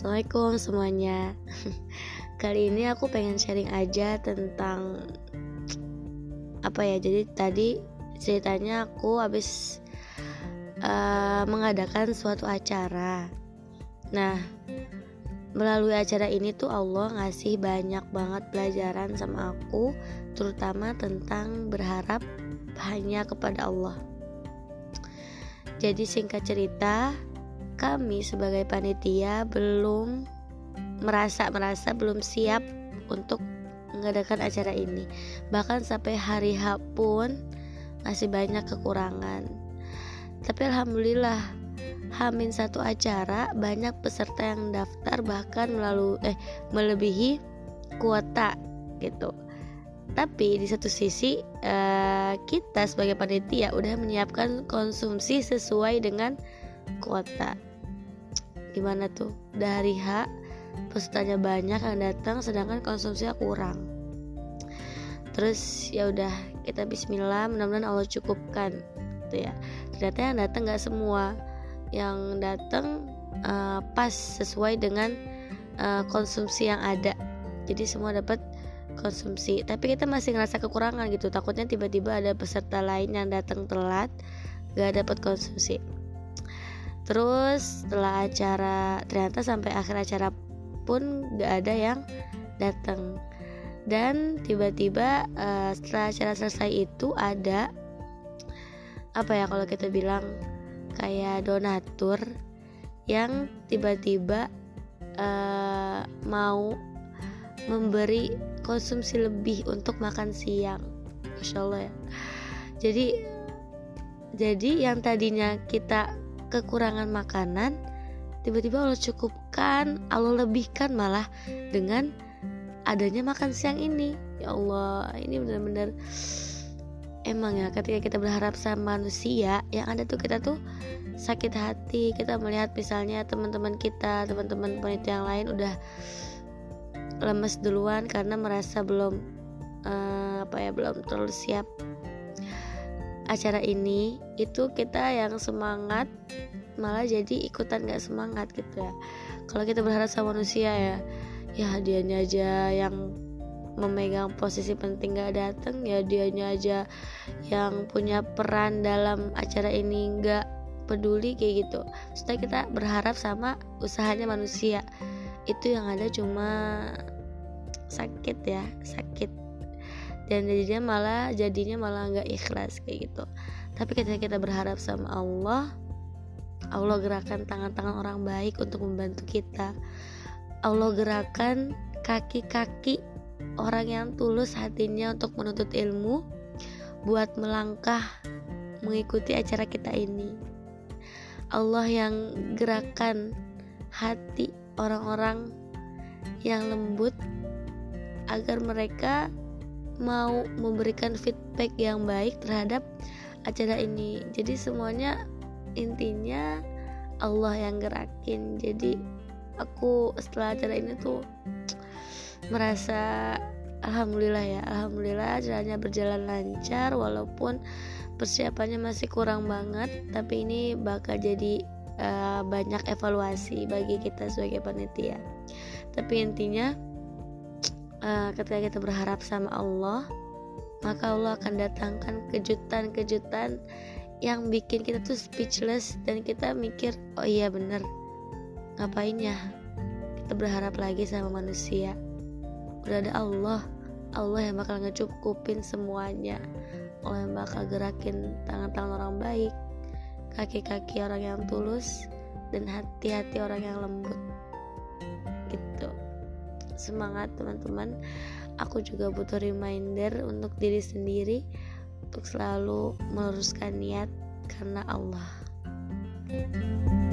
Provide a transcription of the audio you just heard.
Assalamualaikum semuanya. Kali ini aku pengen sharing aja tentang Apa ya, jadi tadi ceritanya aku habis uh, mengadakan suatu acara. Nah, melalui acara ini tuh Allah ngasih banyak banget pelajaran sama aku Terutama tentang berharap hanya kepada Allah. Jadi singkat cerita, kami sebagai panitia belum merasa merasa belum siap untuk mengadakan acara ini. Bahkan sampai hari H pun masih banyak kekurangan. Tapi alhamdulillah Hamin satu acara banyak peserta yang daftar bahkan melalui eh melebihi kuota gitu. Tapi di satu sisi uh, kita sebagai panitia udah menyiapkan konsumsi sesuai dengan kuota gimana tuh? Dari H pesertanya banyak yang datang sedangkan konsumsinya kurang. Terus ya udah kita Bismillah mudah-mudahan Allah cukupkan gitu ya. Ternyata yang datang nggak semua. Yang datang uh, pas sesuai dengan uh, konsumsi yang ada. Jadi semua dapat konsumsi. Tapi kita masih ngerasa kekurangan gitu. Takutnya tiba-tiba ada peserta lain yang datang telat gak dapat konsumsi terus setelah acara ternyata sampai akhir acara pun gak ada yang datang dan tiba-tiba uh, setelah acara selesai itu ada apa ya kalau kita bilang kayak donatur yang tiba-tiba uh, mau memberi konsumsi lebih untuk makan siang. Masya Allah ya. Jadi jadi yang tadinya kita kekurangan makanan tiba-tiba Allah cukupkan Allah lebihkan malah dengan adanya makan siang ini. Ya Allah ini benar-benar emang ya ketika kita berharap sama manusia yang ada tuh kita tuh sakit hati. Kita melihat misalnya teman-teman kita teman-teman panitia yang lain udah lemes duluan karena merasa belum uh, apa ya belum terlalu siap acara ini itu kita yang semangat malah jadi ikutan gak semangat gitu ya. Kalau kita berharap sama manusia ya ya hadiahnya aja yang memegang posisi penting gak dateng ya dianya aja yang punya peran dalam acara ini gak peduli kayak gitu. Setelah kita berharap sama usahanya manusia. Itu yang ada cuma sakit ya sakit dan jadinya malah jadinya malah nggak ikhlas kayak gitu. Tapi ketika kita berharap sama Allah Allah gerakan tangan-tangan orang baik untuk membantu kita. Allah gerakan kaki-kaki orang yang tulus hatinya untuk menuntut ilmu buat melangkah mengikuti acara kita ini. Allah yang gerakan hati orang-orang yang lembut agar mereka mau memberikan feedback yang baik terhadap acara ini. Jadi semuanya intinya Allah yang gerakin. Jadi aku setelah acara ini tuh merasa alhamdulillah ya. Alhamdulillah acaranya berjalan lancar walaupun persiapannya masih kurang banget tapi ini bakal jadi uh, banyak evaluasi bagi kita sebagai panitia. Tapi intinya uh, ketika kita berharap sama Allah maka Allah akan datangkan kejutan-kejutan yang bikin kita tuh speechless dan kita mikir oh iya bener ngapain ya kita berharap lagi sama manusia? Udah ada Allah Allah yang bakal ngecukupin semuanya. Allah yang bakal gerakin tangan-tangan orang baik kaki-kaki orang yang tulus dan hati-hati orang yang lembut semangat teman-teman aku juga butuh reminder untuk diri sendiri untuk selalu meluruskan niat karena Allah. thank you